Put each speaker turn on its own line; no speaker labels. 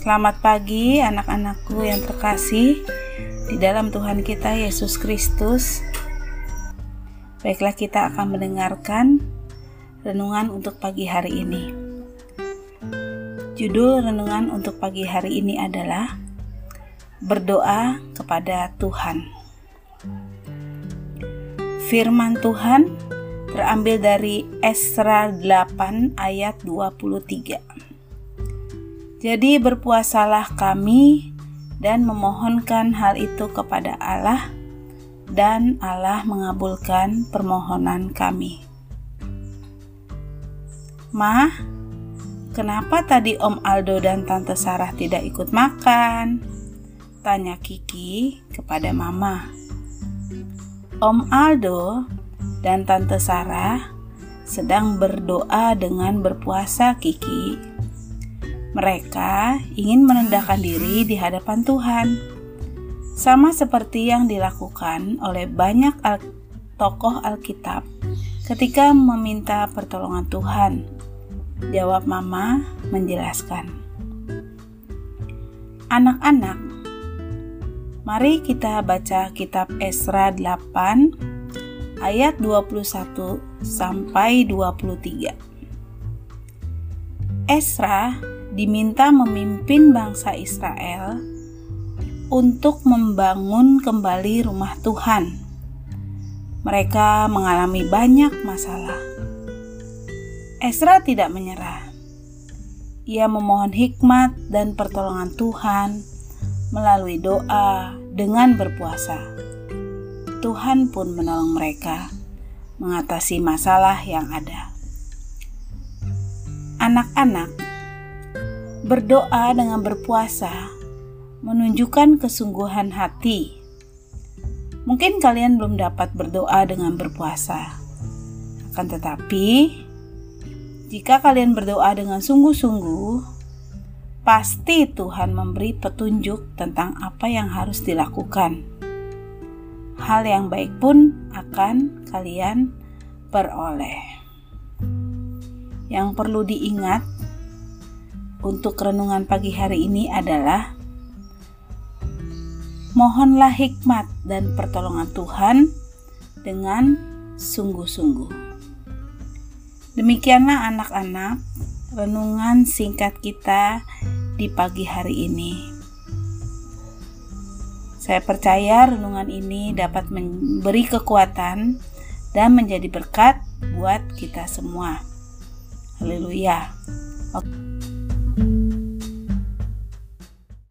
Selamat pagi anak-anakku yang terkasih di dalam Tuhan kita Yesus Kristus. Baiklah kita akan mendengarkan renungan untuk pagi hari ini. Judul renungan untuk pagi hari ini adalah Berdoa kepada Tuhan. Firman Tuhan terambil dari Esra 8 ayat 23. Jadi berpuasalah kami dan memohonkan hal itu kepada Allah dan Allah mengabulkan permohonan kami. Ma, kenapa tadi Om Aldo dan Tante Sarah tidak ikut makan? Tanya Kiki kepada Mama. Om Aldo dan Tante Sarah sedang berdoa dengan berpuasa Kiki mereka ingin merendahkan diri di hadapan Tuhan, sama seperti yang dilakukan oleh banyak al tokoh Alkitab ketika meminta pertolongan Tuhan. Jawab Mama menjelaskan. Anak-anak, mari kita baca kitab Esra 8 ayat 21 sampai 23. Esra diminta memimpin bangsa Israel untuk membangun kembali rumah Tuhan. Mereka mengalami banyak masalah. Esra tidak menyerah. Ia memohon hikmat dan pertolongan Tuhan melalui doa dengan berpuasa. Tuhan pun menolong mereka mengatasi masalah yang ada. Anak-anak Berdoa dengan berpuasa menunjukkan kesungguhan hati. Mungkin kalian belum dapat berdoa dengan berpuasa, akan tetapi jika kalian berdoa dengan sungguh-sungguh, pasti Tuhan memberi petunjuk tentang apa yang harus dilakukan. Hal yang baik pun akan kalian peroleh. Yang perlu diingat untuk renungan pagi hari ini adalah mohonlah hikmat dan pertolongan Tuhan dengan sungguh-sungguh. Demikianlah anak-anak renungan singkat kita di pagi hari ini. Saya percaya renungan ini dapat memberi kekuatan dan menjadi berkat buat kita semua. Haleluya. Oke.